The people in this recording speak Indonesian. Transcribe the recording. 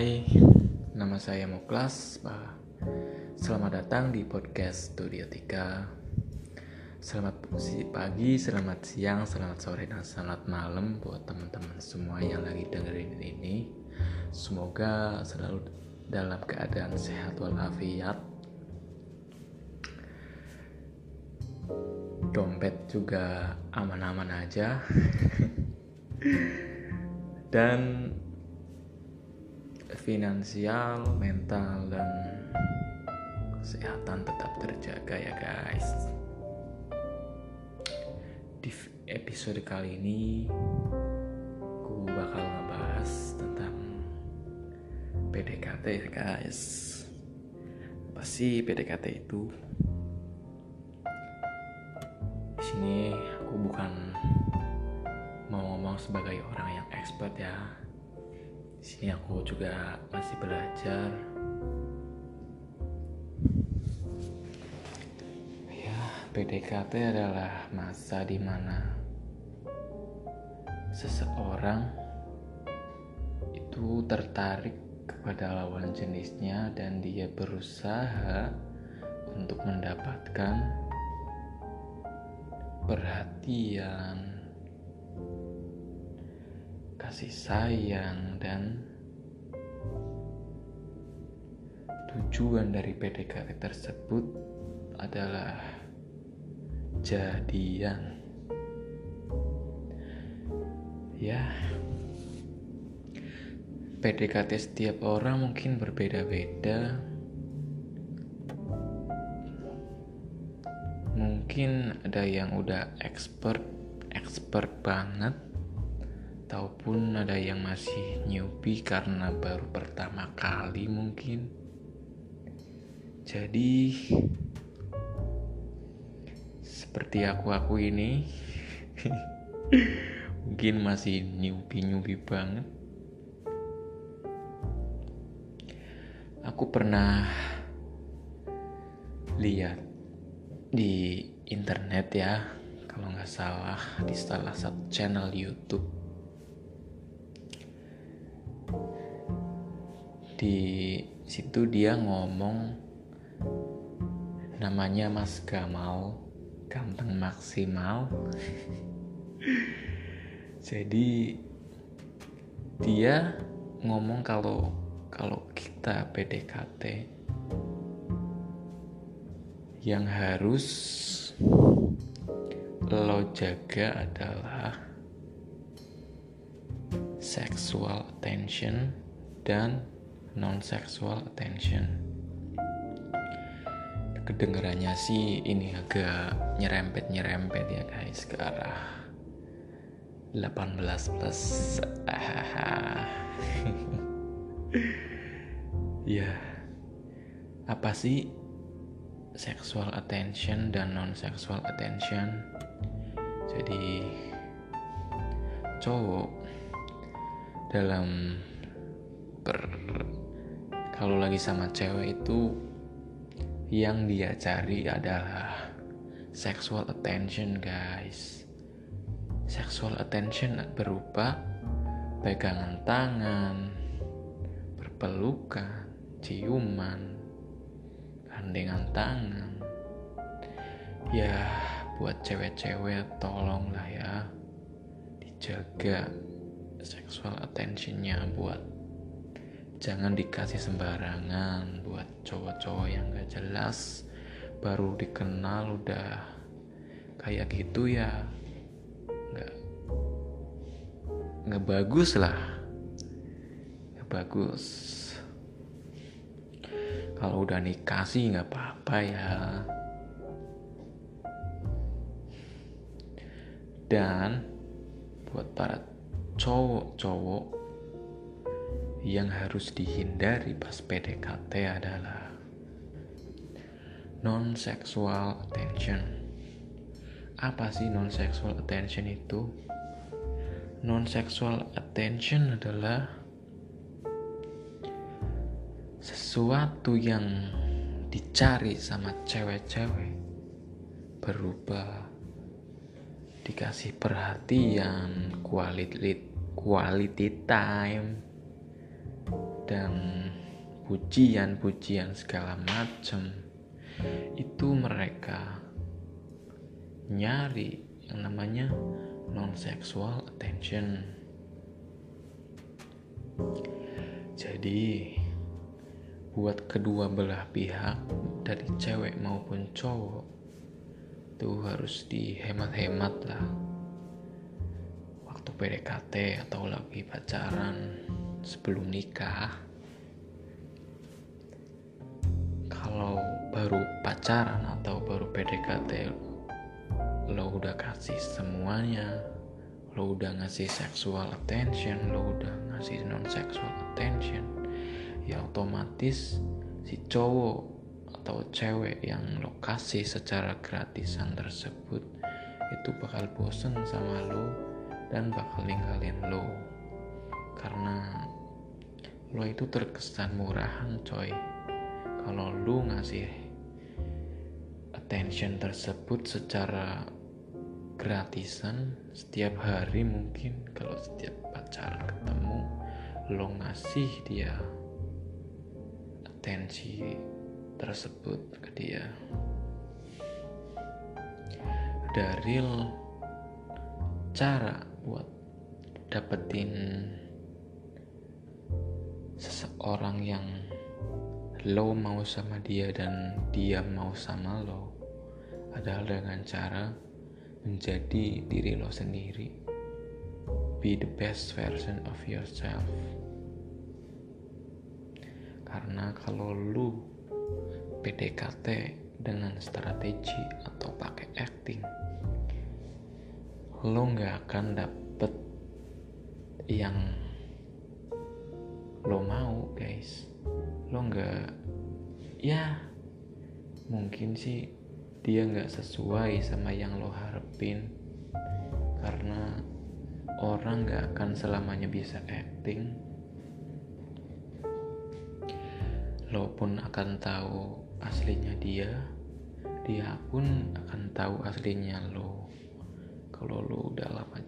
Hai, nama saya Muklas. Selamat datang di podcast Studio 3. Selamat pagi, selamat siang, selamat sore, dan selamat malam buat teman-teman semua yang lagi dengerin ini. Semoga selalu dalam keadaan sehat walafiat. Dompet juga aman-aman aja. dan finansial, mental, dan kesehatan tetap terjaga ya guys. Di episode kali ini, aku bakal ngebahas tentang PDKT guys. Apa sih PDKT itu? Di sini aku bukan mau ngomong sebagai orang yang expert ya di sini aku juga masih belajar. Ya, PDKT adalah masa di mana seseorang itu tertarik kepada lawan jenisnya dan dia berusaha untuk mendapatkan perhatian, kasih sayang dan tujuan dari PDKT tersebut adalah jadian. Ya. PDKT setiap orang mungkin berbeda-beda. Mungkin ada yang udah expert expert banget ataupun ada yang masih newbie karena baru pertama kali mungkin. Jadi seperti aku aku ini mungkin masih newbie newbie banget. Aku pernah lihat di internet ya kalau nggak salah di salah satu channel YouTube di situ dia ngomong namanya Mas Gamal ganteng maksimal. Jadi dia ngomong kalau kalau kita PDKT yang harus lo jaga adalah sexual attention dan non-sexual attention. Kedengarannya sih ini agak nyerempet-nyerempet ya guys ke arah 18 plus. Ya apa sih sexual attention dan non sexual attention? Jadi cowok dalam ber. Kalau lagi sama cewek itu yang dia cari adalah sexual attention guys. Sexual attention berupa pegangan tangan berpelukan ciuman gandengan tangan. Ya buat cewek-cewek tolonglah ya. Dijaga sexual attentionnya buat jangan dikasih sembarangan buat cowok-cowok yang gak jelas. Baru dikenal udah kayak gitu ya nggak nggak bagus lah. Nggak bagus. Kalau udah nikah sih nggak apa-apa ya. Dan buat para cowok-cowok yang harus dihindari pas PDKT adalah non-sexual attention. Apa sih non-sexual attention itu? Non-sexual attention adalah sesuatu yang dicari sama cewek-cewek berubah dikasih perhatian, quality quality time, dan pujian-pujian segala macam itu mereka nyari yang namanya non sexual attention. Jadi buat kedua belah pihak dari cewek maupun cowok tuh harus dihemat-hemat lah. Waktu PDKT atau lagi pacaran sebelum nikah kalau baru pacaran atau baru PDKT lo udah kasih semuanya lo udah ngasih sexual attention lo udah ngasih non sexual attention ya otomatis si cowok atau cewek yang lo kasih secara gratisan tersebut itu bakal bosen sama lo dan bakal ninggalin lo. Karena lo itu terkesan murahan coy. Kalau lo ngasih attention tersebut secara gratisan setiap hari mungkin kalau setiap pacaran ketemu lo ngasih dia atensi tersebut ke dia. Real cara buat dapetin seseorang yang lo mau sama dia dan dia mau sama lo adalah dengan cara menjadi diri lo sendiri. Be the best version of yourself. Karena kalau lu PDKT dengan strategi atau pakai acting lo nggak akan dapet yang lo mau guys. Lo nggak ya mungkin sih dia nggak sesuai sama yang lo harapin. Karena orang nggak akan selamanya bisa acting. Lo pun akan tahu aslinya dia. Dia pun akan tahu aslinya lo. Kalau lo udah lama